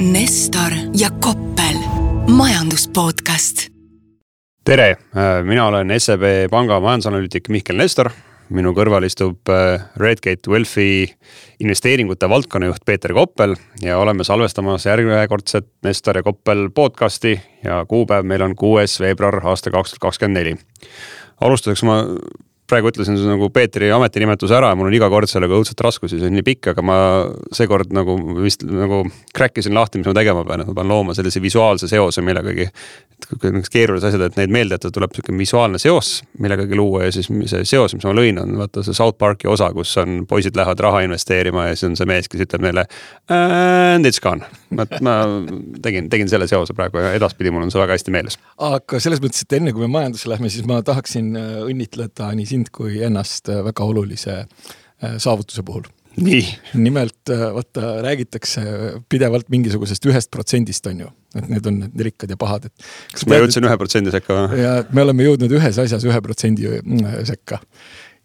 Nestor ja Koppel, majandus podcast. tere, mina olen SEB panga majandusanalüütik Mihkel Nestor. minu kõrval istub äh, Redgate Wealthi investeeringute valdkonnajuht Peeter Koppel ja oleme salvestamas järjekordset Nestor ja Koppel podcasti ja kuupäev meil on kuues veebruar aasta kaks tuhat kakskümmend neli. alustuseks ma praegu ütlesin nagu Peetri ametinimetuse ära ja mul on iga kord sellega õudselt raskusi, see on nii pikk, aga ma seekord nagu vist nagu crack isin lahti, mis ma tegema pean, et ma pean looma sellise visuaalse seose millegagi. et niisugused keerulised asjad, et neid meelde jätta, tuleb niisugune visuaalne seos millegagi luua ja siis see seos, mis ma lõin, on vaata see South Park'i osa, kus on poisid lähevad raha investeerima ja siis on see mees, kes ütleb neile and it's gone. Vot ma tegin, tegin selle seose praegu ja edaspidi mul on see väga hästi meeles. aga selles mõttes, et enne kui me majandusse lähme, siis ma tahaksin äh, õnnitleda nii sind kui ennast äh, väga olulise äh, saavutuse puhul. nii. nimelt vaata, räägitakse pidevalt mingisugusest ühest protsendist, on ju, et need on need rikkad ja pahad, et. kas ma jõudsin ühe protsendi sekka või? ja me oleme jõudnud ühes asjas ühe protsendi sekka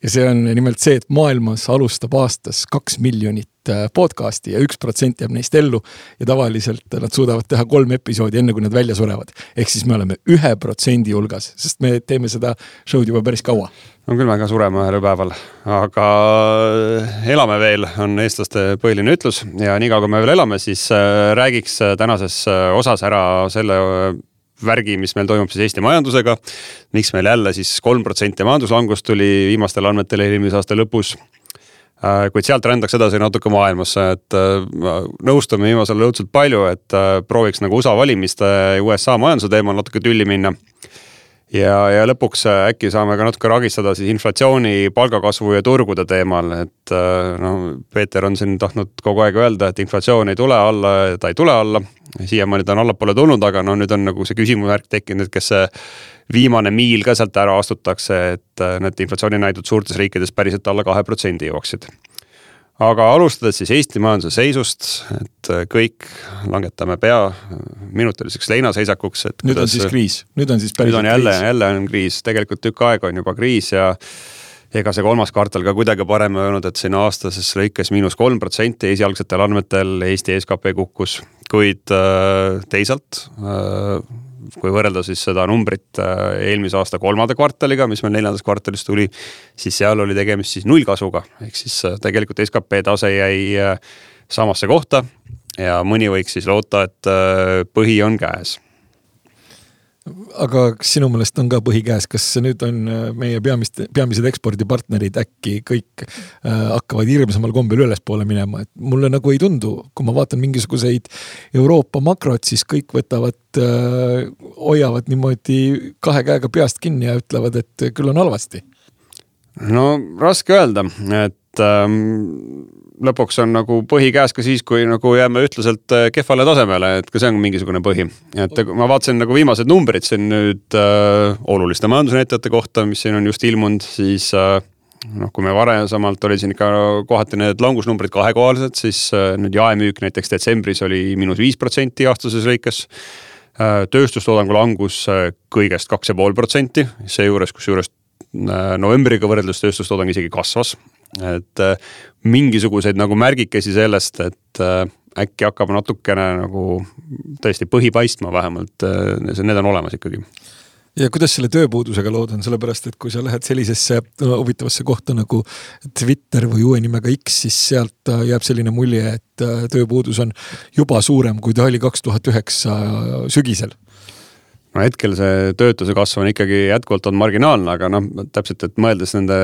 ja see on nimelt see, et maailmas alustab aastas kaks miljonit äh, podcast'i ja üks protsent jääb neist ellu. ja tavaliselt nad suudavad teha kolm episoodi, enne kui nad välja surevad. ehk siis me oleme ühe protsendi hulgas, sest me teeme seda show'd juba päris kaua. on küll väga surema ühel päeval, aga elame veel, on eestlaste põhiline ütlus ja niikaua, kui me veel elame, siis äh, räägiks tänases äh, osas ära selle värgi, mis meil toimub siis Eesti majandusega. miks meil jälle siis kolm protsenti majanduslangust tuli viimastel andmetel eelmise aasta lõpus äh, kuid sealt rändaks edasi natuke maailmasse, et äh, nõustume viimasel ajal õudselt palju, et äh, prooviks nagu USA valimiste ja USA majanduse teemal natuke tülli minna. Ja, ja lõpuks äkki saame ka natuke ragistada siis inflatsiooni, palgakasvu ja turgude teemal, et noh, Peeter on siin tahtnud kogu aeg öelda, et inflatsioon ei tule alla ta ei tule alla siiamaani ta on allapoole tulnud, aga no nüüd on nagu see küsimusmärk tekkinud, et kas see viimane miil ka sealt ära astutakse, et äh, need inflatsiooninäidud suurtes riikides päriselt alla kahe protsendi jooksid. Aga alustades siis Eesti majanduse seisust, et äh, kõik langetame pea minutiliseks leinaseisakuks, et. nüüd on siis kriis, nüüd on siis kriis. nüüd on jälle, jälle on kriis, tegelikult tükk aega on juba kriis ja ega see kolmas kvartal ka kuidagi parem ei olnud, et siin aastases lõikes miinus kolm protsenti, esialgsetel andmetel Eesti skp kukkus, kuid äh, teisalt äh, kui võrrelda siis seda numbrit äh, eelmise aasta kolmanda kvartaliga, mis meil neljandas kvartalis tuli, siis seal oli tegemist siis nullkasvuga, ehk siis tegelikult skp tase jäi samasse kohta ja mõni võiks siis loota, et põhi on käes aga kas sinu meelest on ka põhi käes, kas nüüd on äh, meie peamist, peamised ekspordipartnerid äkki kõik äh, hakkavad hirmsamal kombel ülespoole minema, et mulle nagu ei tundu, kui ma vaatan mingisuguseid Euroopa makrot, siis kõik võtavad äh,, hoiavad niimoodi kahe käega peast kinni ja ütlevad, et küll on halvasti. no raske öelda, et ähm lõpuks on nagu põhi käes ka siis, kui nagu jääme ühtlaselt äh, kehvale tasemele, et ka see on mingisugune põhi. et ma vaatasin nagu viimased numbrid siin nüüd äh, oluliste majandusnäitajate kohta, mis siin on just ilmunud, siis äh, noh, kui me varasemalt oli siin ikka kohati need langusnumbrid kahekohalised, siis äh, nüüd jaemüük näiteks detsembris oli miinus viis protsenti aastases lõikes äh,. tööstustoodangu langus äh, kõigest kaks ja pool protsenti, seejuures, kusjuures äh, novembriga võrreldes tööstustoodang isegi kasvas et äh, mingisuguseid nagu märgikesi sellest, et äh, äkki hakkab natukene nagu tõesti põhi paistma vähemalt, äh, need on olemas ikkagi. Ja kuidas selle tööpuudusega lood on, sellepärast et kui sa lähed sellisesse huvitavasse kohta nagu Twitter või uue nimega X, siis sealt jääb selline mulje, et tööpuudus on juba suurem, kui ta oli kaks tuhat üheksa sügisel no hetkel see töötuse kasv on ikkagi jätkuvalt on marginaalne, aga noh, täpselt, et mõeldes nende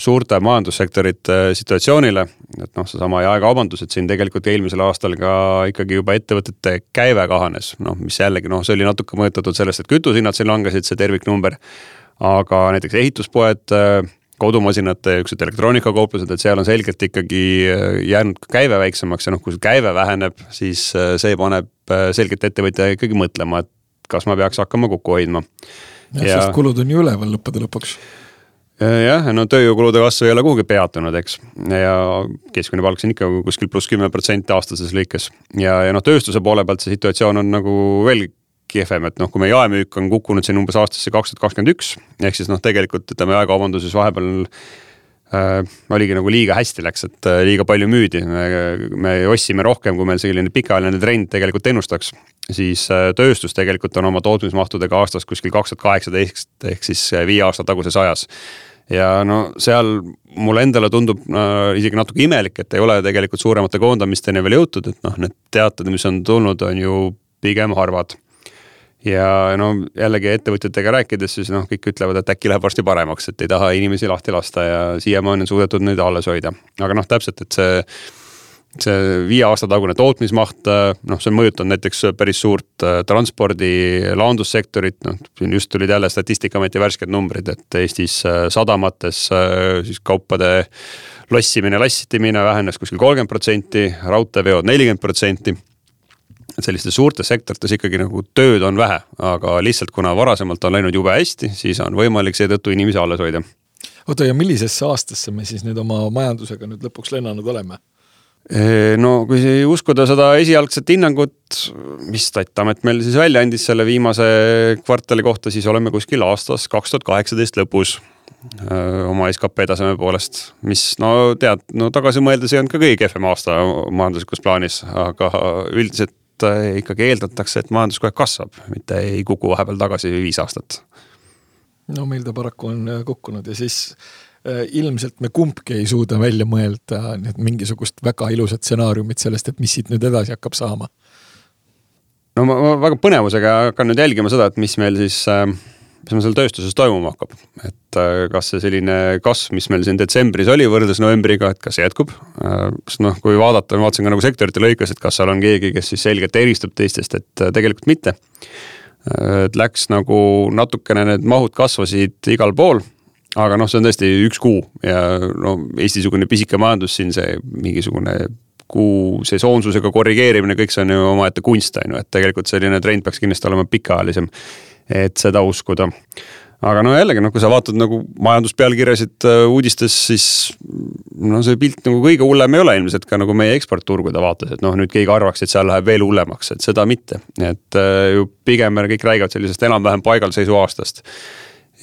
suurte majandussektorite situatsioonile, et noh, seesama jaekaubandus, et siin tegelikult eelmisel aastal ka ikkagi juba ettevõtete käive kahanes, noh, mis jällegi noh, see oli natuke mõjutatud sellest, et kütusehinnad siin langesid, see terviknumber. aga näiteks ehituspoed, kodumasinate, niisugused elektroonikakauplused, et seal on selgelt ikkagi jäänud käive väiksemaks ja noh, kui see käive väheneb, siis see paneb selgelt ettevõtja ikkagi mõtlema, et kas ma peaks hakkama kokku hoidma. jah ja..., sest kulud on ju üleval lõppude lõpuks jah, no tööjõukulude kasv ei ole kuhugi peatunud, eks. ja keskmine palk siin ikka kuskil pluss kümme protsenti aastases lõikes. ja, ja noh, tööstuse poole pealt see situatsioon on nagu veel kehvem, et noh, kui meie jaemüük on kukkunud siin umbes aastasse kaks tuhat kakskümmend üks, ehk siis noh, tegelikult ütleme jaekaubanduses vahepeal äh, oligi nagu liiga hästi läks, et äh, liiga palju müüdi, me ostsime rohkem, kui meil selline pikaajaline trend tegelikult ennustaks. siis äh, tööstus tegelikult on oma tootmismahtudega aastas kuskil kaks tuhat kaheksateist ehk siis viie aasta taguses ajas. Ja no seal mulle endale tundub äh, isegi natuke imelik, et ei ole tegelikult suuremate koondamisteni veel jõutud, et noh, need teated, mis on tulnud, on ju pigem harvad ja no jällegi ettevõtjatega rääkides, siis noh, kõik ütlevad, et äkki läheb varsti paremaks, et ei taha inimesi lahti lasta ja siiamaani on suudetud neid alles hoida. aga noh, täpselt, et see, see viie aasta tagune tootmismaht, noh, see on mõjutanud näiteks päris suurt äh, transpordi, laundussektorit, noh, siin just tulid jälle Statistikaameti värsked numbrid, et Eestis äh, sadamates äh, siis kaupade lossimine, lastimine vähenes kuskil kolmkümmend protsenti, raudteeveod nelikümmend protsenti et sellistes suurtes sektorites ikkagi nagu tööd on vähe, aga lihtsalt kuna varasemalt on läinud jube hästi, siis on võimalik seetõttu inimesi alles hoida. oota, ja millisesse aastasse me siis nüüd oma majandusega nüüd lõpuks lennanud oleme? no kui uskuda seda esialgset hinnangut, mis Stataamet meil siis välja andis selle viimase kvartali kohta, siis oleme kuskil aastas kaks tuhat kaheksateist lõpus oma skp taseme poolest, mis no tead, no tagasi mõeldes ei olnud ka kõige kehvem aasta majanduslikus plaanis, aga üldiselt et ikkagi eeldatakse, et majandus kogu aeg kasvab, mitte ei kuku vahepeal tagasi viis aastat. no meil ta paraku on äh, kukkunud ja siis äh, ilmselt me kumbki ei suuda välja mõelda nüüd mingisugust väga ilusat stsenaariumit sellest, et mis siit nüüd edasi hakkab saama. no ma, ma väga põnevusega hakkan nüüd jälgima seda, et mis meil siis äh, mis meil seal tööstuses toimuma hakkab. et äh, kas see selline kasv, mis meil siin detsembris oli võrreldes novembriga, et kas jätkub. Äh, sest noh, kui vaadata, ma vaatasin ka nagu sektorite lõikes, et kas seal on keegi, kes siis selgelt eristub teistest, et äh, tegelikult mitte. et läks nagu natukene need mahud kasvasid igal pool aga noh, see on tõesti üks kuu ja no Eesti-sugune pisike majandus siin see mingisugune kuu sesoonsusega korrigeerimine, kõik see on ju omaette kunst, on ju, et tegelikult selline trend peaks kindlasti olema pikaajalisem et seda uskuda. aga no jällegi noh, kui sa vaatad nagu majanduspealkirjasid äh, uudistes, siis no see pilt nagu kõige hullem ei ole ilmselt ka nagu meie eksportturgude vaates, et noh, nüüd keegi arvaks, et seal läheb veel hullemaks, et seda mitte. et äh, ju pigem kõik räägivad sellisest enam-vähem paigalseisu aastast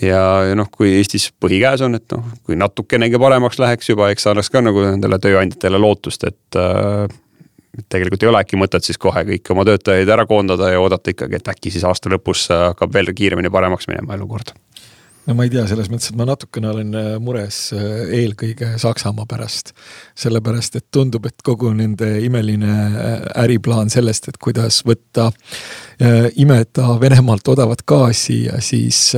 ja, ja noh, kui Eestis põhi käes on, et noh, kui natukenegi paremaks läheks juba, eks annaks ka nagu nendele tööandjatele lootust, et äh, tegelikult ei ole äkki mõtet siis kohe kõiki oma töötajaid ära koondada ja oodata ikkagi, et äkki siis aasta lõpus hakkab veel kiiremini paremaks minema elukord no ma ei tea, selles mõttes, et ma natukene olen äh, mures äh, eelkõige Saksamaa pärast. sellepärast, et tundub, et kogu nende imeline äh, äriplaan sellest, et kuidas võtta, imeda Venemaalt odavat gaasi ja siis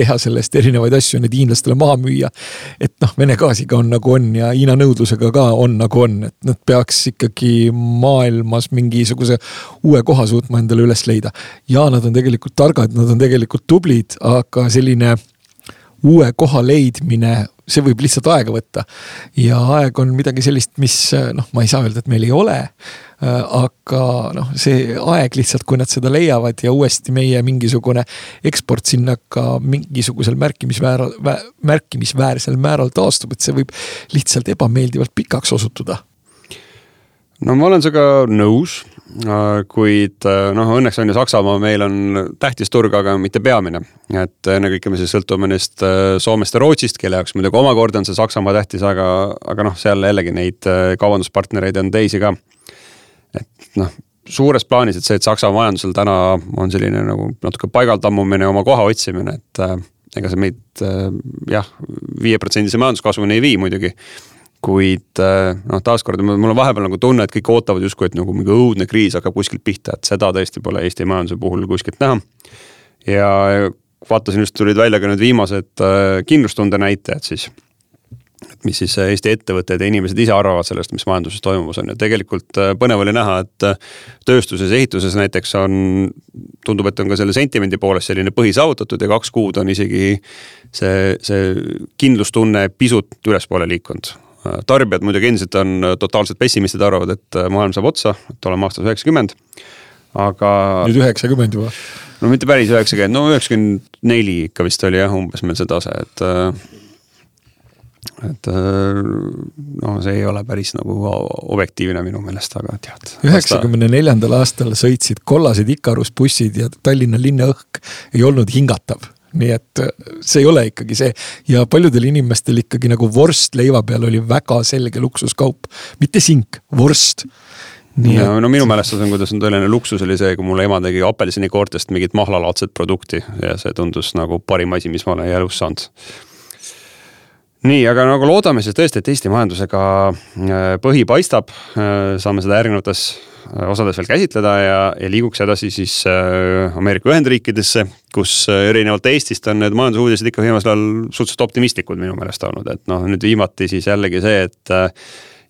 teha sellest erinevaid asju, need hiinlastele maha müüa. et noh, Vene gaasiga on nagu on ja Hiina nõudlusega ka on nagu on, et nad peaks ikkagi maailmas mingisuguse uue koha suutma endale üles leida. ja nad on tegelikult targad, nad on tegelikult tublid, aga selline uue koha leidmine see võib lihtsalt aega võtta. ja aeg on midagi sellist, mis noh, ma ei saa öelda, et meil ei ole. Aga noh, see aeg lihtsalt, kui nad seda leiavad ja uuesti meie mingisugune eksport sinna ka mingisugusel märkimisvääral, märkimisväärsel määral taastub, et see võib lihtsalt ebameeldivalt pikaks osutuda no ma olen sinuga nõus, kuid äh, noh, õnneks on ju Saksamaa meil on tähtis turg, aga mitte peamine. et ennekõike me siis sõltume neist äh, Soomest ja Rootsist, kelle jaoks muidugi omakorda on see Saksamaa tähtis, aga, aga noh, seal jällegi neid kaubanduspartnereid on teisi ka. et noh, suures plaanis, et see, et Saksa majandusel täna on selline nagu natuke paigal tammumine, oma koha otsimine, et ega see meid jah, viieprotsendise majanduskasvuni ei vii muidugi kuid äh, noh, taaskord mul on vahepeal nagu tunne, et kõik ootavad justkui, et nagu mingi õudne kriis hakkab kuskilt pihta, et seda tõesti pole Eesti majanduse puhul kuskilt näha. ja vaatasin just tulid välja ka need viimased äh, kindlustunde näitajad siis. mis siis Eesti ettevõtted ja inimesed ise arvavad sellest, mis majanduses toimumas on ja tegelikult äh, põnev oli näha, et tööstuses, ehituses näiteks on, tundub, et on ka selle sentimendi poolest selline põhi saavutatud ja kaks kuud on isegi see, see kindlustunne pisut ülespoole liikunud tarbijad muidugi endiselt on totaalselt pessimistid, arvavad, et äh, maailm saab otsa, et oleme aastas üheksakümmend. aga. nüüd üheksakümmend juba? no mitte päris üheksakümmend, no üheksakümmend neli ikka vist oli jah, umbes meil see tase, et. Äh, et äh, noh, see ei ole päris nagu objektiivne minu meelest, aga tead. üheksakümne neljandal aastal sõitsid kollased Ikarus bussid ja Tallinna linnaõhk ei olnud hingatav nii et äh, see ei ole ikkagi see. Ja paljudel inimestel ikkagi nagu vorst leiva peal oli väga selge luksuskaup, mitte sink, vorst. Nii no, et... no minu mälestus on, kuidas on tõeline luksus oli see, kui mulle ema tegi apelsinikoortest mingit mahlalaadset produkti. Ja see tundus nagu parim asi, mis ma olen elus saanud nii, aga nagu loodame siis tõesti, et Eesti majandusega äh, põhi paistab, äh, saame seda järgnevates äh, osades veel käsitleda ja, ja liiguks edasi siis Ameerika Ühendriikidesse, kus erinevalt Eestist on need majandusuudised ikka viimasel ajal suhteliselt optimistlikud minu meelest olnud, et noh, nüüd viimati siis jällegi see, et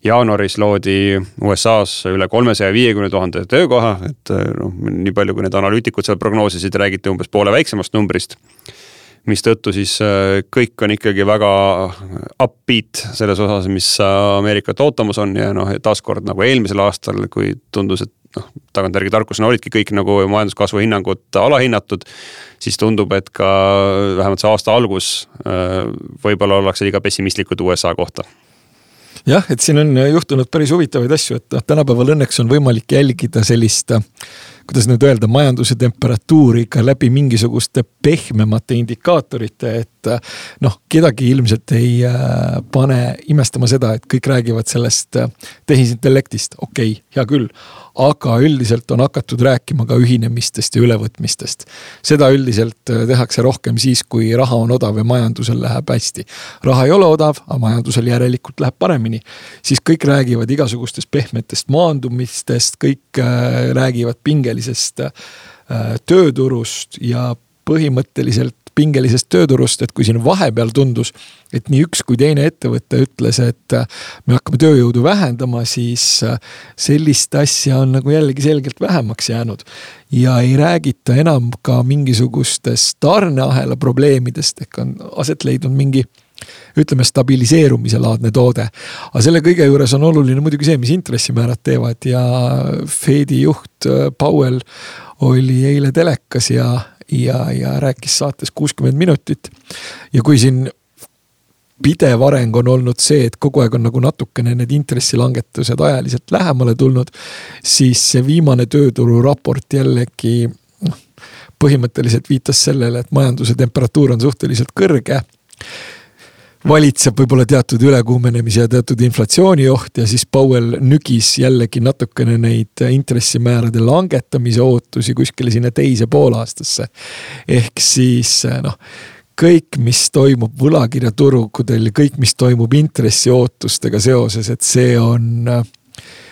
jaanuaris loodi USA-s üle kolmesaja viiekümne tuhande töökoha, et noh, nii palju, kui need analüütikud seal prognoosisid, räägiti umbes poole väiksemast numbrist mistõttu siis äh, kõik on ikkagi väga upbeat selles osas, mis Ameerikat ootamas on ja noh, taaskord nagu eelmisel aastal, kui tundus, et noh, tagantjärgi tarkusena olidki kõik nagu majanduskasvu hinnangud alahinnatud. siis tundub, et ka vähemalt see aasta algus äh, võib-olla ollakse liiga pessimistlikud USA kohta jah, et siin on juhtunud päris huvitavaid asju, et noh, tänapäeval õnneks on võimalik jälgida sellist äh, kuidas nüüd öelda, majanduse temperatuuri ka läbi mingisuguste pehmemate indikaatorite, et noh, kedagi ilmselt ei äh, pane imestama seda, et kõik räägivad sellest äh, tehisintellektist, okei okay,, hea küll aga üldiselt on hakatud rääkima ka ühinemistest ja ülevõtmistest. seda üldiselt äh, tehakse rohkem siis, kui raha on odav ja majandusel läheb hästi. raha ei ole odav, aga majandusel järelikult läheb paremini. siis kõik räägivad igasugustest pehmetest maandumistest, kõik äh, räägivad pingelisest äh, tööturust ja põhimõtteliselt pingelisest tööturust, et kui siin vahepeal tundus, et nii üks kui teine ettevõte ütles, et äh, me hakkame tööjõudu vähendama, siis äh, sellist asja on nagu jällegi selgelt vähemaks jäänud. ja ei räägita enam ka mingisugustest tarneahela probleemidest ehk on aset leidnud mingi ütleme, stabiliseerumise laadne toode. aga selle kõige juures on oluline muidugi see, mis intressimäärad teevad ja Fedi juht äh, Powell oli eile telekas ja ja, ja rääkis saates kuuskümmend minutit. ja kui siin pidev areng on olnud see, et kogu aeg on nagu natukene need intressilangetused ajaliselt lähemale tulnud, siis see viimane töötururaport jällegi noh, põhimõtteliselt viitas sellele, et majanduse temperatuur on suhteliselt kõrge valitseb võib-olla teatud ülekuumenemise ja teatud inflatsiooni oht ja siis Powell nügis jällegi natukene neid intressimäärade langetamise ootusi kuskile sinna teise poolaastasse. ehk siis noh kõik, mis toimub võlakirjaturgudel ja kõik, mis toimub intressiootustega seoses, et see on,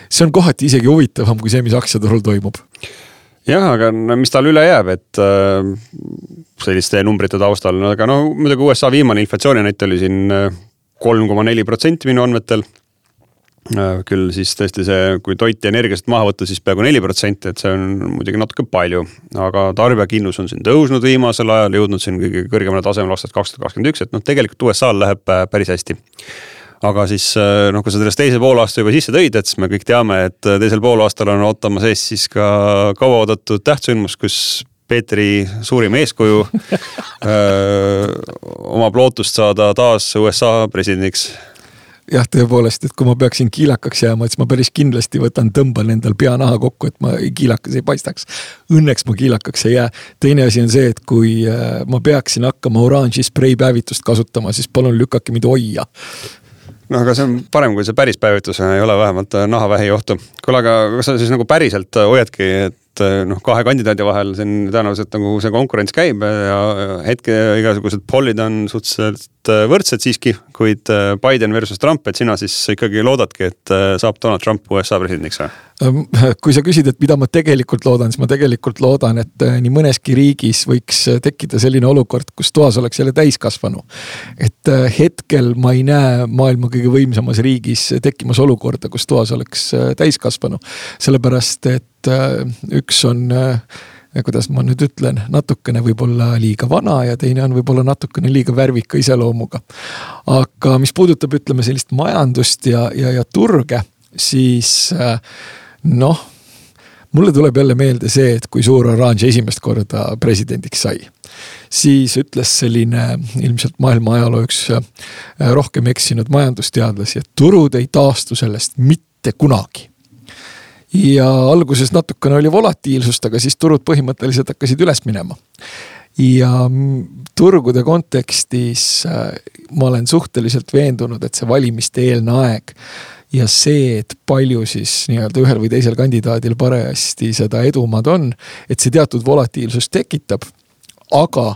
see on kohati isegi huvitavam kui see, mis aktsiaturul toimub jah, aga no mis tal üle jääb, et äh, selliste numbrite taustal, aga no muidugi USA viimane inflatsiooninäit oli siin äh, kolm koma neli protsenti minu andmetel äh,. küll siis tõesti see, kui toit ja energia sealt maha võtta, siis peaaegu neli protsenti, et see on muidugi natuke palju. aga tarbijakindlus on siin tõusnud viimasel ajal, jõudnud siin kõige kõrgemale tasemele aastast kaks tuhat kakskümmend üks, et noh, tegelikult USA-l läheb äh, päris hästi aga siis noh, kui sa sellest teise poolaasta juba sisse tõid, et siis me kõik teame, et teisel poolaastal on ootamas ees siis ka kauaoodatud tähtsündmus, kus Peetri suurim eeskuju öö, omab lootust saada taas USA presidendiks jah, tõepoolest, et kui ma peaksin kiilakaks jääma, siis ma päris kindlasti võtan, tõmban endal peanaha kokku, et ma kiilakas ei paistaks. Õnneks ma kiilakaks ei jää. teine asi on see, et kui ma peaksin hakkama oranži spreipäevitust kasutama, siis palun lükake mind ojja noh, aga see on parem, kui see päris päevitus ei ole vähemalt äh, nahavähi ohtu. kuule, aga kas sa siis nagu päriselt äh, hoiadki, et äh, noh, kahe kandidaadi vahel siin tõenäoliselt nagu see konkurents käib ja hetke igasugused pollid on suhteliselt võrdsed siiski, kuid Biden versus Trump, et sina siis ikkagi loodadki, et saab Donald Trump USA presidendiks või? Ehm, kui sa küsid, et mida ma tegelikult loodan, siis ma tegelikult loodan, et nii mõneski riigis võiks tekkida selline olukord, kus toas oleks jälle täiskasvanu. et hetkel ma ei näe maailma kõige võimsamas riigis tekkimas olukorda, kus toas oleks täiskasvanu. sellepärast, et üks on kuidas ma nüüd ütlen, natukene võib-olla liiga vana ja teine on võib-olla natukene liiga värvika iseloomuga. aga mis puudutab, ütleme sellist majandust ja, ja, ja turge, siis äh, noh, mulle tuleb jälle meelde see, et kui suur oranž esimest korda presidendiks sai. siis ütles selline ilmselt maailma ajaloo üks äh, rohkem eksinud majandusteadlasi, et turud ei taastu sellest mitte kunagi ja alguses natukene oli volatiilsust, aga siis turud põhimõtteliselt hakkasid üles minema. ja turgude kontekstis äh, ma olen suhteliselt veendunud, et see valimiste eelne aeg ja see, et palju siis nii-öelda ühel või teisel kandidaadil parajasti seda edumaad on, et see teatud volatiilsust tekitab. aga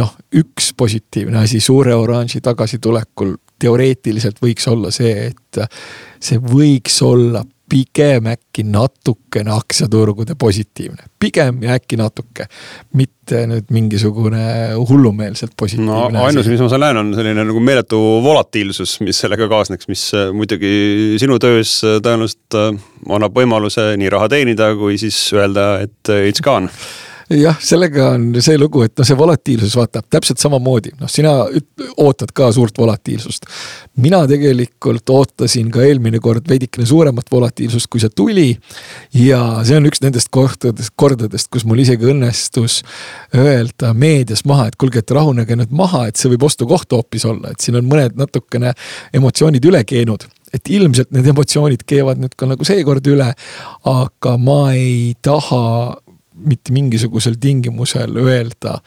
noh, üks positiivne asi suure oranži tagasitulekul teoreetiliselt võiks olla see, et see võiks olla pigem äkki natukene aktsiaturgude positiivne, pigem ja äkki natuke. mitte nüüd mingisugune hullumeelselt positiivne no, ainus, mis ma seal näen, on selline nagu meeletu volatiilsus, mis sellega kaasneks, mis äh, muidugi sinu töös äh, tõenäoliselt äh, annab võimaluse nii raha teenida, kui siis öelda, et it's gone jah, sellega on see lugu, et noh, see volatiilsus vaata täpselt samamoodi, noh, sina ootad ka suurt volatiilsust. mina tegelikult ootasin ka eelmine kord veidikene suuremat volatiilsust, kui see tuli. ja see on üks nendest kohtadest, kordadest, kus mul isegi õnnestus öelda meedias maha, et kuulge, et rahunege nüüd maha, et see võib ostukoht hoopis olla, et siin on mõned natukene emotsioonid üle keenud et ilmselt need emotsioonid keevad nüüd ka nagu seekord üle. aga ma ei taha mitte mingisugusel tingimusel öelda.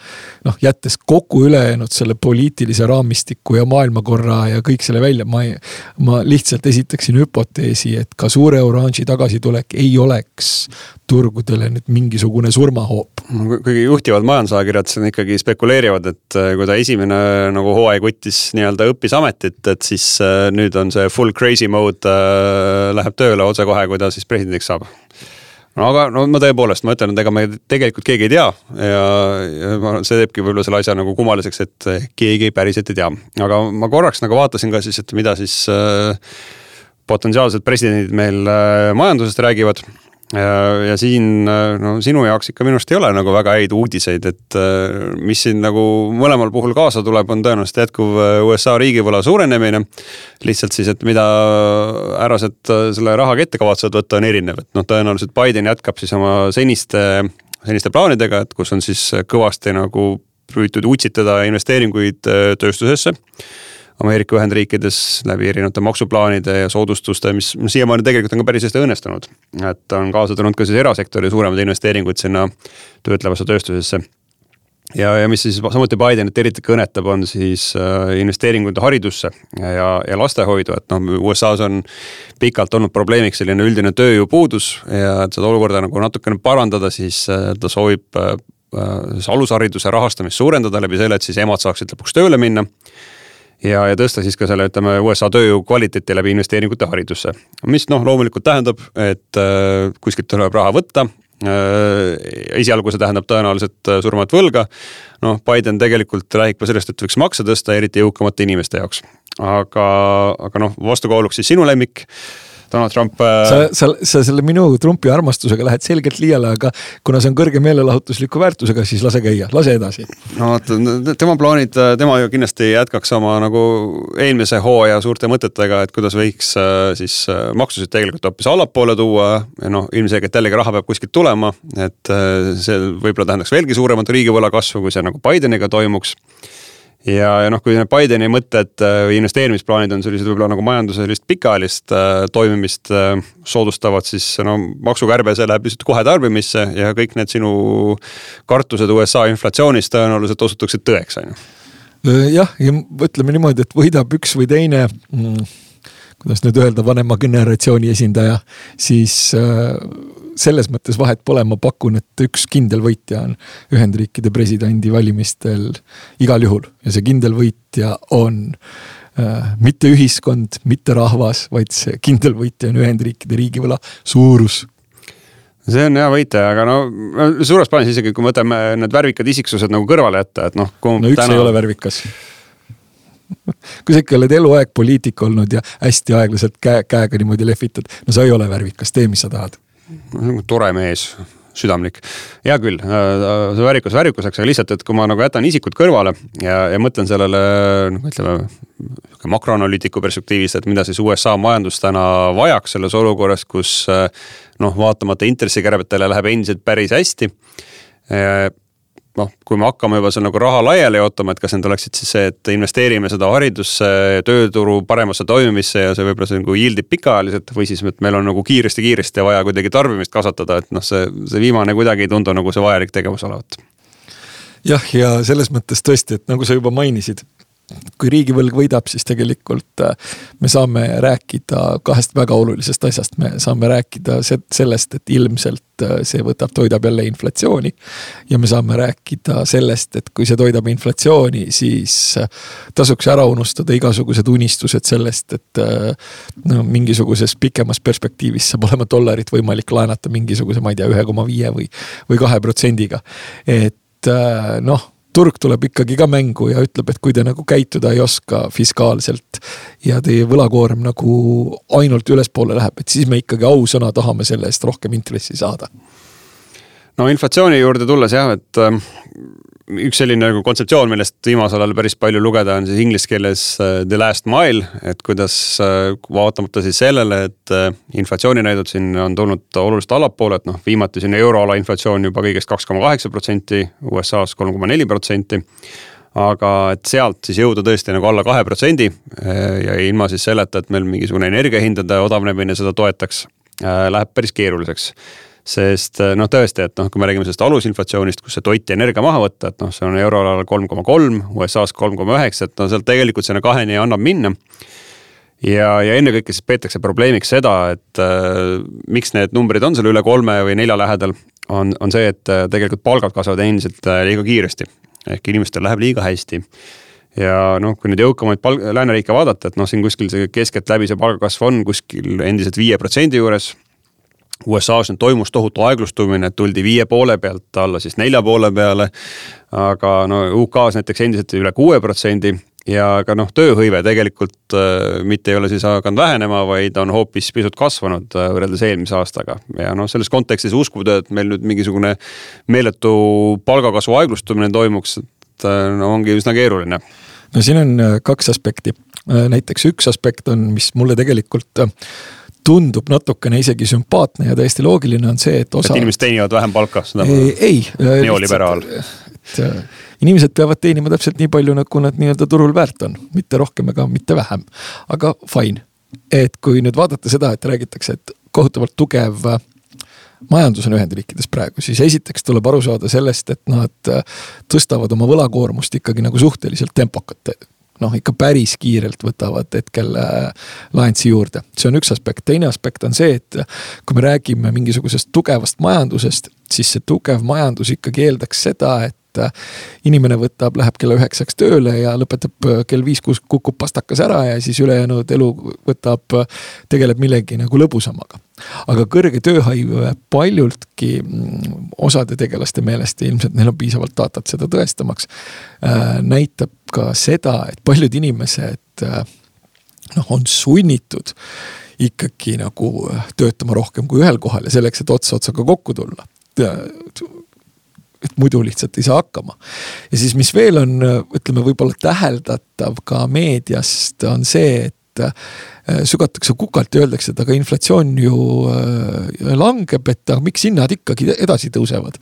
noh, jättes kogu ülejäänud selle poliitilise raamistiku ja maailmakorra ja kõik selle välja, ma ei. ma lihtsalt esitaksin hüpoteesi, et ka suure oranži tagasitulek ei oleks turgudele nüüd mingisugune surmahoop. kuigi juhtivad majandusajakirjad siin ikkagi spekuleerivad, et äh, kui ta esimene nagu hooaeg võttis nii-öelda õppis ametit, et siis äh, nüüd on see full crazy mode äh, läheb tööle otsekohe, kui ta siis presidendiks saab no aga no ma tõepoolest, ma ütlen, et ega me tegelikult keegi ei tea ja, ja ma, see teebki võib-olla selle asja nagu kummaliseks, et keegi päriselt ei tea. aga ma korraks nagu vaatasin ka siis, et mida siis äh, potentsiaalsed presidendid meil äh, majandusest räägivad ja siin no sinu jaoks ikka minu arust ei ole nagu väga häid uudiseid, et äh, mis siin nagu mõlemal puhul kaasa tuleb, on tõenäoliselt jätkuv äh, USA riigivõla suurenemine. lihtsalt siis, et mida härrased äh, selle rahaga ette kavatsevad võtta, on erinev, et noh, tõenäoliselt Biden jätkab siis oma seniste, seniste plaanidega, et kus on siis kõvasti nagu püütud utsitada investeeringuid tööstusesse Ameerika Ühendriikides läbi erinevate maksuplaanide ja soodustuste, mis siiamaani tegelikult on ka päris hästi õnnestunud. et on kaasa tulnud ka siis erasektori suuremaid investeeringuid sinna töötlevasse tööstusesse. ja, ja mis siis samuti Bidenit eriti kõnetab, on siis äh, investeeringud haridusse ja, ja lastehoidu, et noh, USA-s on pikalt olnud probleemiks selline üldine tööjõupuudus ja et seda olukorda nagu natukene parandada, siis äh, ta soovib äh, alushariduse rahastamist suurendada läbi selle, et siis emad saaksid lõpuks tööle minna ja, ja tõsta siis ka selle, ütleme USA tööjõu kvaliteeti läbi investeeringute haridusse. mis noh, loomulikult tähendab, et äh, kuskilt tuleb raha võtta äh,. esialgu see tähendab tõenäoliselt äh, surmat võlga. noh, Biden tegelikult räägib ka sellest, et võiks makse tõsta, eriti jõukamate inimeste jaoks. aga, aga noh, vastukaaluks siis sinu lemmik Donald Trump. Äh, sa, sa, sa selle minu Trumpi armastusega lähed selgelt liiale, aga kuna see on kõrge meelelahutusliku väärtusega, siis lase käia, lase edasi. no vot, tema plaanid, tema ju kindlasti jätkaks oma nagu eelmise hooaja suurte mõtetega, et kuidas võiks äh, siis äh, maksusid tegelikult hoopis allapoole tuua. ja noh, ilmselgelt jällegi raha peab kuskilt tulema, et see võib-olla tähendaks veelgi suuremat riigivõla kasvu, kui see nagu Bideniga toimuks ja, ja noh, kui need Bideni mõtted äh, või investeerimisplaanid on sellised võib-olla nagu majanduse sellist pikaajalist äh, toimimist äh, soodustavad, siis no maksukärbe, see läheb lihtsalt kohe tarbimisse ja kõik need sinu kartused USA inflatsioonist tõenäoliselt osutuksid tõeks, on ju. jah, ja ütleme niimoodi, et võidab üks või teine mm, kuidas nüüd öelda, vanema generatsiooni esindaja, siis äh, selles mõttes vahet pole, ma pakun, et üks kindel võitja on Ühendriikide presidendivalimistel igal juhul ja see kindel võitja on äh, mitte ühiskond, mitte rahvas, vaid see kindel võitja on Ühendriikide riigivõla suurus see on hea võitja, aga no suures plaanis isegi, kui me võtame need värvikad isiksused nagu kõrvale jätta, et noh. no üks täna... ei ole värvikas kui sa ikka oled eluaeg poliitik olnud ja hästi aeglaselt käe, käega niimoodi lehvitad, no sa ei ole värvikas, tee, mis sa tahad tore mees, südamlik. hea küll, äh, see väärikus väärikuseks, aga lihtsalt, et kui ma nagu jätan isikut kõrvale ja, ja mõtlen sellele noh, ütleme makroanalüütiku perspektiivist, et mida siis USA majandus täna vajaks selles olukorras, kus äh, noh, vaatamata intressikärbetele läheb endiselt päris hästi äh, noh, kui me hakkame juba seal nagu raha laiali jaotama, et kas need oleksid siis see, et investeerime seda haridusse, tööturu paremasse toimimisse ja see võib-olla see nagu yieldib pikaajaliselt või siis, et meil on nagu kiiresti-kiiresti vaja kuidagi tarbimist kasvatada, et noh, see, see viimane kuidagi ei tundu nagu see vajalik tegevus olevat. Jah, ja selles mõttes tõesti, et nagu sa juba mainisid kui riigivõlg võidab, siis tegelikult äh, me saame rääkida kahest väga olulisest asjast, me saame rääkida sellest, et ilmselt äh, see võtab, toidab jälle inflatsiooni. ja me saame rääkida sellest, et kui see toidab inflatsiooni, siis äh, tasuks ära unustada igasugused unistused sellest, et no mingisuguses pikemas perspektiivis saab olema dollarit võimalik laenata mingisuguse, ma ei tea, ühe koma viie või, või kahe protsendiga. et noh turg tuleb ikkagi ka mängu ja ütleb, et kui te nagu käituda ei oska fiskaalselt ja teie võlakoorem nagu ainult ülespoole läheb, et siis me ikkagi ausõna tahame selle eest rohkem intressi saada. no inflatsiooni juurde tulles jah, et üks selline nagu kontseptsioon, millest viimasel ajal päris palju lugeda, on siis inglise keeles äh, the last mile, et kuidas äh, vaatamata siis sellele, et äh, inflatsiooninäidud siin on tulnud oluliselt allapoole, et noh, viimati siin euroala inflatsioon juba kõigest kaks koma kaheksa protsenti, USA-s kolm koma neli protsenti aga et sealt siis jõuda tõesti nagu alla kahe protsendi ja ilma siis selleta, et meil mingisugune energiahindade odavnemine seda toetaks, läheb päris keeruliseks sest eh, noh, tõesti, et noh, kui me räägime sellest alusinflatsioonist, kus see toit ja energia maha võtta, et noh, see on euroalal kolm koma kolm, USA-s kolm koma üheksa, et no sealt tegelikult sinna kaheni annab minna. ja, ja ennekõike siis peetakse probleemiks seda, et äh, miks need numbrid on seal üle kolme või nelja lähedal, on, on see, et äh, tegelikult palgad kasvavad endiselt liiga kiiresti. ehk inimestel läheb liiga hästi ja noh, kui nüüd jõukamaid palg-, lääneriike vaadata, et noh, siin kuskil see keskeltläbi see palgakasv on kuskil endiselt viie protsendi juures USA-s nüüd toimus tohutu aeglustumine, tuldi viie poole pealt alla siis nelja poole peale. aga no UK-s näiteks endiselt üle kuue protsendi ja ka noh, tööhõive tegelikult äh, mitte ei ole siis hakanud vähenema, vaid on hoopis pisut kasvanud äh, võrreldes eelmise aastaga. ja noh, selles kontekstis uskuda, et meil nüüd mingisugune meeletu palgakasvu aeglustumine toimuks, et äh, no ongi üsna keeruline. no siin on äh, kaks aspekti, äh, näiteks üks aspekt on, mis mulle tegelikult tundub natukene isegi sümpaatne ja täiesti loogiline on see, et osa. et inimesed teenivad vähem palka, seda ma. ei. neoliberaal. et inimesed peavad teenima täpselt nii palju, nagu nad nii-öelda turul väärt on, mitte rohkem ega mitte vähem. aga fine, et kui nüüd vaadata seda, et räägitakse, et kohutavalt tugev äh, majandus on Ühendriikides praegu, siis esiteks tuleb aru saada sellest, et nad äh, tõstavad oma võlakoormust ikkagi nagu suhteliselt tempokalt noh, ikka päris kiirelt võtavad hetkel äh, laensi juurde. see on üks aspekt, teine aspekt on see, et kui me räägime mingisugusest tugevast majandusest, siis see tugev majandus ikkagi eeldaks seda, et äh, inimene võtab, läheb kella üheksaks tööle ja lõpetab äh, kell viis-kuus, kukub pastakas ära ja siis ülejäänud elu võtab, tegeleb millegi nagu lõbusamaga aga kõrge tööhõive paljultki mm, osade tegelaste meelest ja ilmselt neil on piisavalt datat seda tõestamaks äh,. näitab ka seda, et paljud inimesed äh, noh, on sunnitud ikkagi nagu töötama rohkem kui ühel kohal ja selleks, et ots otsaga kokku tulla et muidu lihtsalt ei saa hakkama. ja siis, mis veel on, ütleme võib-olla täheldatav ka meediast, on see, et äh, sügatakse kukalt ja öeldakse, et aga inflatsioon ju äh, langeb, et aga miks hinnad ikkagi edasi tõusevad.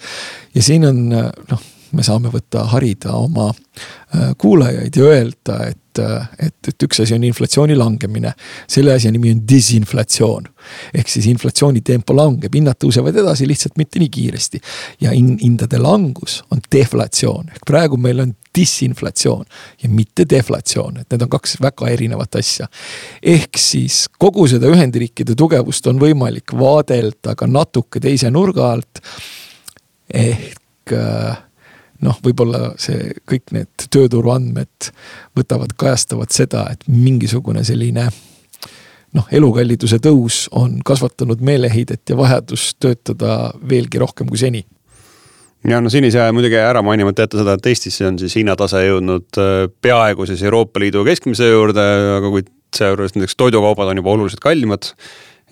ja siin on noh, me saame võtta, harida oma äh, kuulajaid ja öelda, et et, et, et üks asi on inflatsiooni langemine, selle asja nimi on disinflatsioon. ehk siis inflatsiooni tempo langeb, hinnad tõusevad edasi, lihtsalt mitte nii kiiresti. ja hin-, hindade langus on deflatsioon, ehk praegu meil on disinflatsioon ja mitte deflatsioon, et need on kaks väga erinevat asja. ehk siis kogu seda Ühendriikide tugevust on võimalik vaadelda ka natuke teise nurga alt. ehk äh, noh, võib-olla see kõik need tööturu andmed võtavad, kajastavad seda, et mingisugune selline noh, elukalliduse tõus on kasvatanud meeleheidet ja vajadust töötada veelgi rohkem kui seni ja no siin ei saa muidugi ära mainimata jätta seda, et Eestisse on siis hinnatase jõudnud äh, peaaegu siis Euroopa Liidu keskmise juurde, aga kuid seejuures näiteks toidukaubad on juba oluliselt kallimad.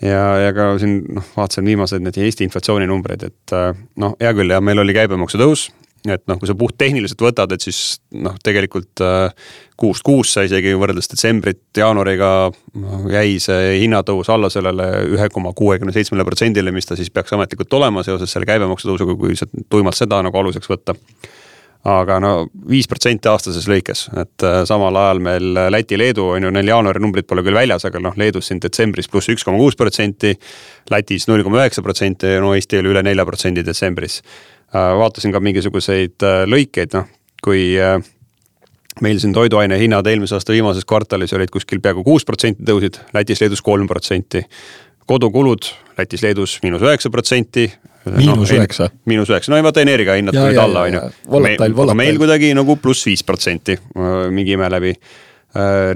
ja, ja ka siin noh, vaatasin viimased need Eesti inflatsiooninumbreid, et äh, noh, hea küll, jah, meil oli käibemaksu tõus et noh, kui sa puhttehniliselt võtad, et siis noh, tegelikult äh, kuust kuusse isegi võrreldes detsembrit jaanuariga no, jäi see hinnatõus alla sellele ühe koma kuuekümne seitsmele protsendile, mis ta siis peaks ametlikult olema seoses selle käibemaksu tõusuga, kui sa tuimalt seda nagu aluseks võtta aga no viis protsenti aastases lõikes, et äh, samal ajal meil Läti-Leedu on ju, neil jaanuari numbrid pole küll väljas, aga noh, Leedus siin detsembris pluss üks koma kuus protsenti. Lätis null koma üheksa protsenti, no Eesti oli üle nelja protsendi detsembris vaatasin ka mingisuguseid lõikeid, noh kui meil siin toiduaine hinnad eelmise aasta viimases kvartalis olid kuskil peaaegu kuus protsenti tõusid, Lätis-Leedus kolm protsenti. kodukulud Lätis-Leedus miinus üheksa protsenti. miinus üheksa. miinus üheksa, no vaata energiahinnad tulid alla, on ju. meil kuidagi nagu pluss viis protsenti mingi ime läbi Äh,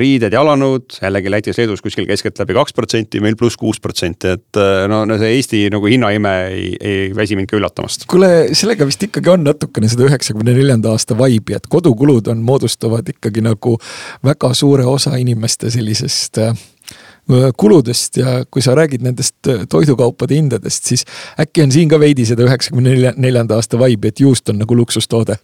riided, jalanõud jällegi Lätis-Leedus kuskil keskeltläbi kaks protsenti, meil pluss kuus protsenti, et äh, no, no see Eesti nagu hinnaime ei, ei väsi mind ka üllatamast. kuule, sellega vist ikkagi on natukene seda üheksakümne neljanda aasta vibe'i, et kodukulud on, moodustavad ikkagi nagu väga suure osa inimeste sellisest äh, kuludest ja kui sa räägid nendest toidukaupade hindadest, siis äkki on siin ka veidi seda üheksakümne neljanda aasta vibe'i, et juust on nagu luksustoode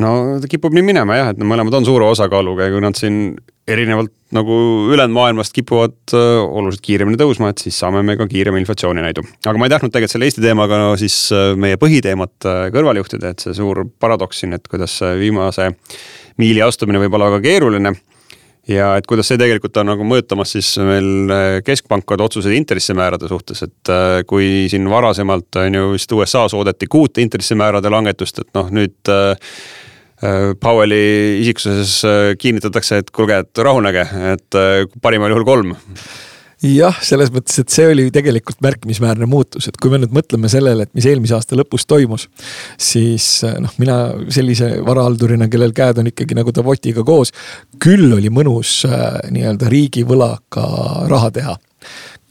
no ta kipub nii minema jah, et nad mõlemad on suure osakaaluga ja kui nad siin erinevalt nagu ülejäänud maailmast kipuvad äh, oluliselt kiiremini tõusma, et siis saame me ka kiirema inflatsiooni näidu. aga ma ei tahtnud tegelikult selle Eesti teemaga no, siis äh, meie põhiteemat äh, kõrvale juhtida, et see suur paradoks siin, et kuidas viimase miili astumine võib olla väga keeruline ja et kuidas see tegelikult on nagu mõjutamas siis meil äh, keskpankade otsuseid intressimäärade suhtes, et äh, kui siin varasemalt on ju vist USA-s oodati kuut intressimäärade langetust, et noh, nüüd äh, Powelli isiksuses kinnitatakse, et kuulge, et rahunege, et parimal juhul kolm jah, selles mõttes, et see oli tegelikult märkimisväärne muutus, et kui me nüüd mõtleme sellele, et mis eelmise aasta lõpus toimus, siis noh, mina sellise varahaldurina, kellel käed on ikkagi nagu Davotiga koos, küll oli mõnus äh, nii-öelda riigivõlaga raha teha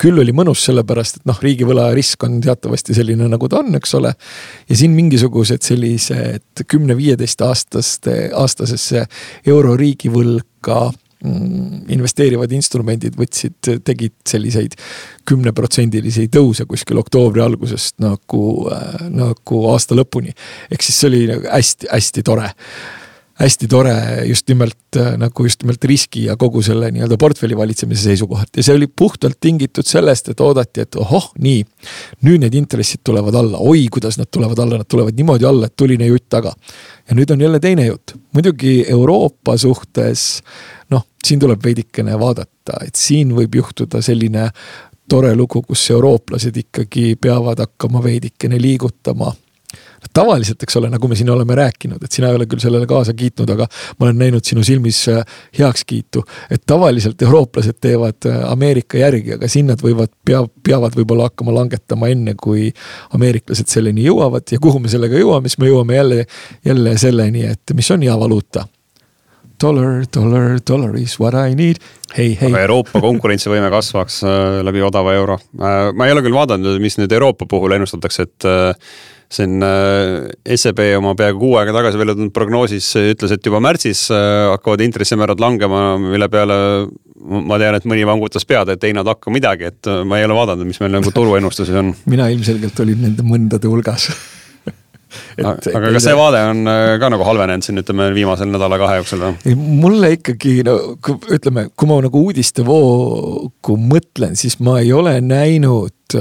küll oli mõnus, sellepärast et noh, riigivõla risk on teatavasti selline, nagu ta on, eks ole. ja siin mingisugused sellised kümne-viieteist aastaste, aastasesse euro riigivõlga investeerivad instrumendid võtsid, tegid selliseid kümneprotsendilisi tõuse kuskil oktoobri algusest nagu, äh, nagu aasta lõpuni. ehk siis see oli hästi-hästi tore hästi tore just nimelt äh, nagu just nimelt riski ja kogu selle nii-öelda portfelli valitsemise seisukohalt ja see oli puhtalt tingitud sellest, et oodati, et ohoh, nii. nüüd need intressid tulevad alla, oi, kuidas nad tulevad alla, nad tulevad niimoodi alla, et tuline jutt taga. ja nüüd on jälle teine jutt, muidugi Euroopa suhtes noh, siin tuleb veidikene vaadata, et siin võib juhtuda selline tore lugu, kus eurooplased ikkagi peavad hakkama veidikene liigutama tavaliselt, eks ole, nagu me siin oleme rääkinud, et sina ei ole küll sellele kaasa kiitnud, aga ma olen näinud sinu silmis äh, heakskiitu. et tavaliselt eurooplased teevad äh, Ameerika järgi, aga siin nad võivad, pea, peavad võib-olla hakkama langetama enne, kui ameeriklased selleni jõuavad ja kuhu me sellega jõuame, siis me jõuame jälle, jälle selleni, et mis on hea valuuta dollar, dollar, dollar is what I need. hei, hei. aga Euroopa konkurentsivõime kasvaks äh, läbi odava euro. ma ei ole küll vaadanud, mis nüüd Euroopa puhul ennustatakse, et siin äh, SEB oma peaaegu kuu aega tagasi välja tulnud prognoosis ütles, et juba märtsis äh, hakkavad intressimäärad langema, mille peale ma tean, et mõni vangutas pead, et ei nad hakka midagi, et äh, ma ei ole vaadanud, mis meil nagu turuennustuses on. mina ilmselgelt olin nende mõndade hulgas Et, aga kas see vaade on ka nagu halvenenud siin ütleme viimasel nädala-kahe jooksul või? mulle ikkagi no ütleme, kui ma nagu uudistevoogu mõtlen, siis ma ei ole näinud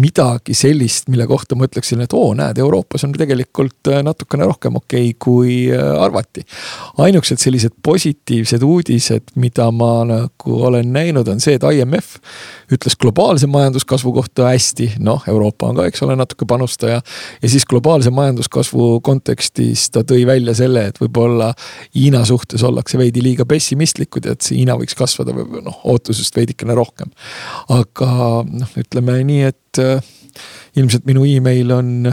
midagi sellist, mille kohta ma ütleksin, et oo, näed, Euroopas on tegelikult äh, natukene rohkem okei okay, kui äh, arvati. ainukesed sellised positiivsed uudised, mida ma nagu olen näinud, on see, et IMF ütles globaalse majanduskasvu kohta hästi, noh, Euroopa on ka, eks ole, natuke panustaja. ja siis globaalse majanduskasvu kontekstis ta tõi välja selle, et võib-olla Hiina suhtes ollakse veidi liiga pessimistlikud ja et see Hiina võiks kasvada noh, ootusest veidikene rohkem. aga noh, ütleme nii, et et äh, ilmselt minu email on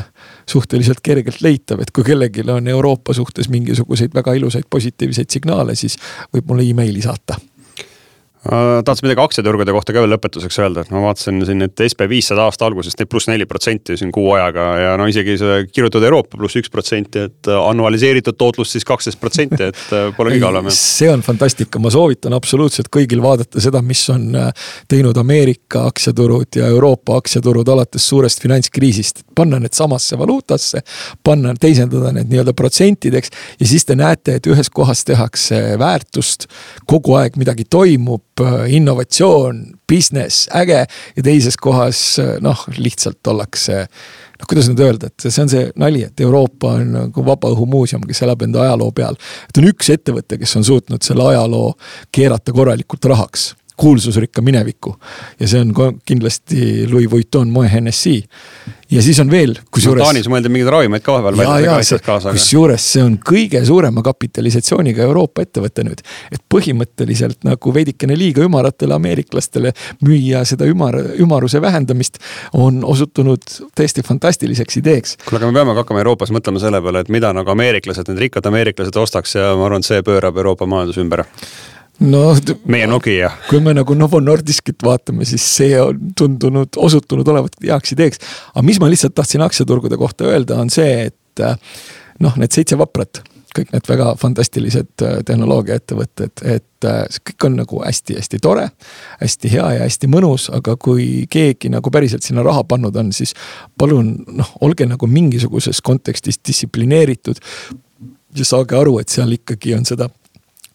suhteliselt kergelt leitav, et kui kellelgi on Euroopa suhtes mingisuguseid väga ilusaid positiivseid signaale, siis võib mulle emaili saata tahtsin midagi aktsiaturgude kohta ka veel lõpetuseks öelda, et ma vaatasin siin, et SB viissada aasta algusest neid pluss neli protsenti siin kuu ajaga ja no isegi see kirjutatud Euroopa pluss üks protsenti, et annualiseeritud tootlus siis kaksteist protsenti, et äh, pole kõige halvem. see on fantastika, ma soovitan absoluutselt kõigil vaadata seda, mis on äh, teinud Ameerika aktsiaturud ja Euroopa aktsiaturud alates suurest finantskriisist. panna need samasse valuutasse, panna, teisendada need nii-öelda protsentideks ja siis te näete, et ühes kohas tehakse väärtust, kogu aeg midagi toimub Äh, innovatsioon, business, äge ja teises kohas äh, noh, lihtsalt ollakse noh, kuidas nüüd öelda, et see on see nali, et Euroopa on nagu vabaõhumuuseum, kes elab enda ajaloo peal. et on üks ettevõte, kes on suutnud selle ajaloo keerata korralikult rahaks, kuulsusrikka mineviku. ja see on kindlasti Louis Vuitton Moe Hennessy. Ja siis on veel, kusjuures no,. Taanis mõeldi mingeid ravimeid ka vahepeal välja, kusjuures see on kõige suurema kapitalisatsiooniga Euroopa ettevõte nüüd. et põhimõtteliselt nagu veidikene liiga ümaratele ameeriklastele müüa seda ümar, ümaruse vähendamist on osutunud täiesti fantastiliseks ideeks. kuule, aga me peame ka hakkama Euroopas mõtlema selle peale, et mida nagu ameeriklased, need rikkad ameeriklased ostaks ja ma arvan, et see pöörab Euroopa majanduse ümber no meie Nokia. kui me nagu Novo Nordiskit vaatame, siis see on tundunud, osutunud olevat heaks ideeks. aga mis ma lihtsalt tahtsin aktsiaturgude kohta öelda, on see, et äh, noh, need seitse vaprat, kõik need väga fantastilised äh, tehnoloogiaettevõtted, et äh, see kõik on nagu hästi-hästi tore. hästi hea ja hästi mõnus, aga kui keegi nagu päriselt sinna raha pannud on, siis palun noh, olge nagu mingisuguses kontekstis distsiplineeritud. ja saage aru, et seal ikkagi on seda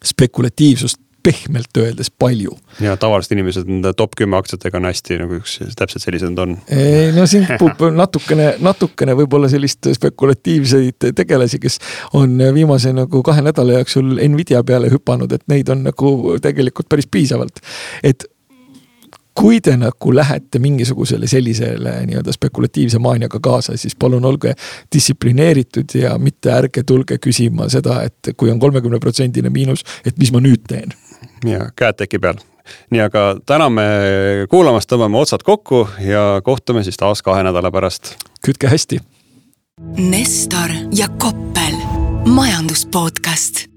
spekulatiivsust pehmelt öeldes palju. ja tavalised inimesed nende top kümme aktsiatega on hästi nagu üks, täpselt sellised nad on. ei no siin kipub natukene, natukene võib-olla sellist spekulatiivseid tegelasi, kes on viimase nagu kahe nädala jooksul Nvidia peale hüpanud, et neid on nagu tegelikult päris piisavalt. et kui te nagu lähete mingisugusele sellisele nii-öelda spekulatiivse maaniaga kaasa, siis palun olge distsiplineeritud ja mitte ärge tulge küsima seda, et kui on kolmekümne protsendine miinus, et mis ma nüüd teen ja käed teki peal. nii, aga täname kuulamast, tõmbame otsad kokku ja kohtume siis taas kahe nädala pärast. kütke hästi. Nestor ja Koppel, majandus podcast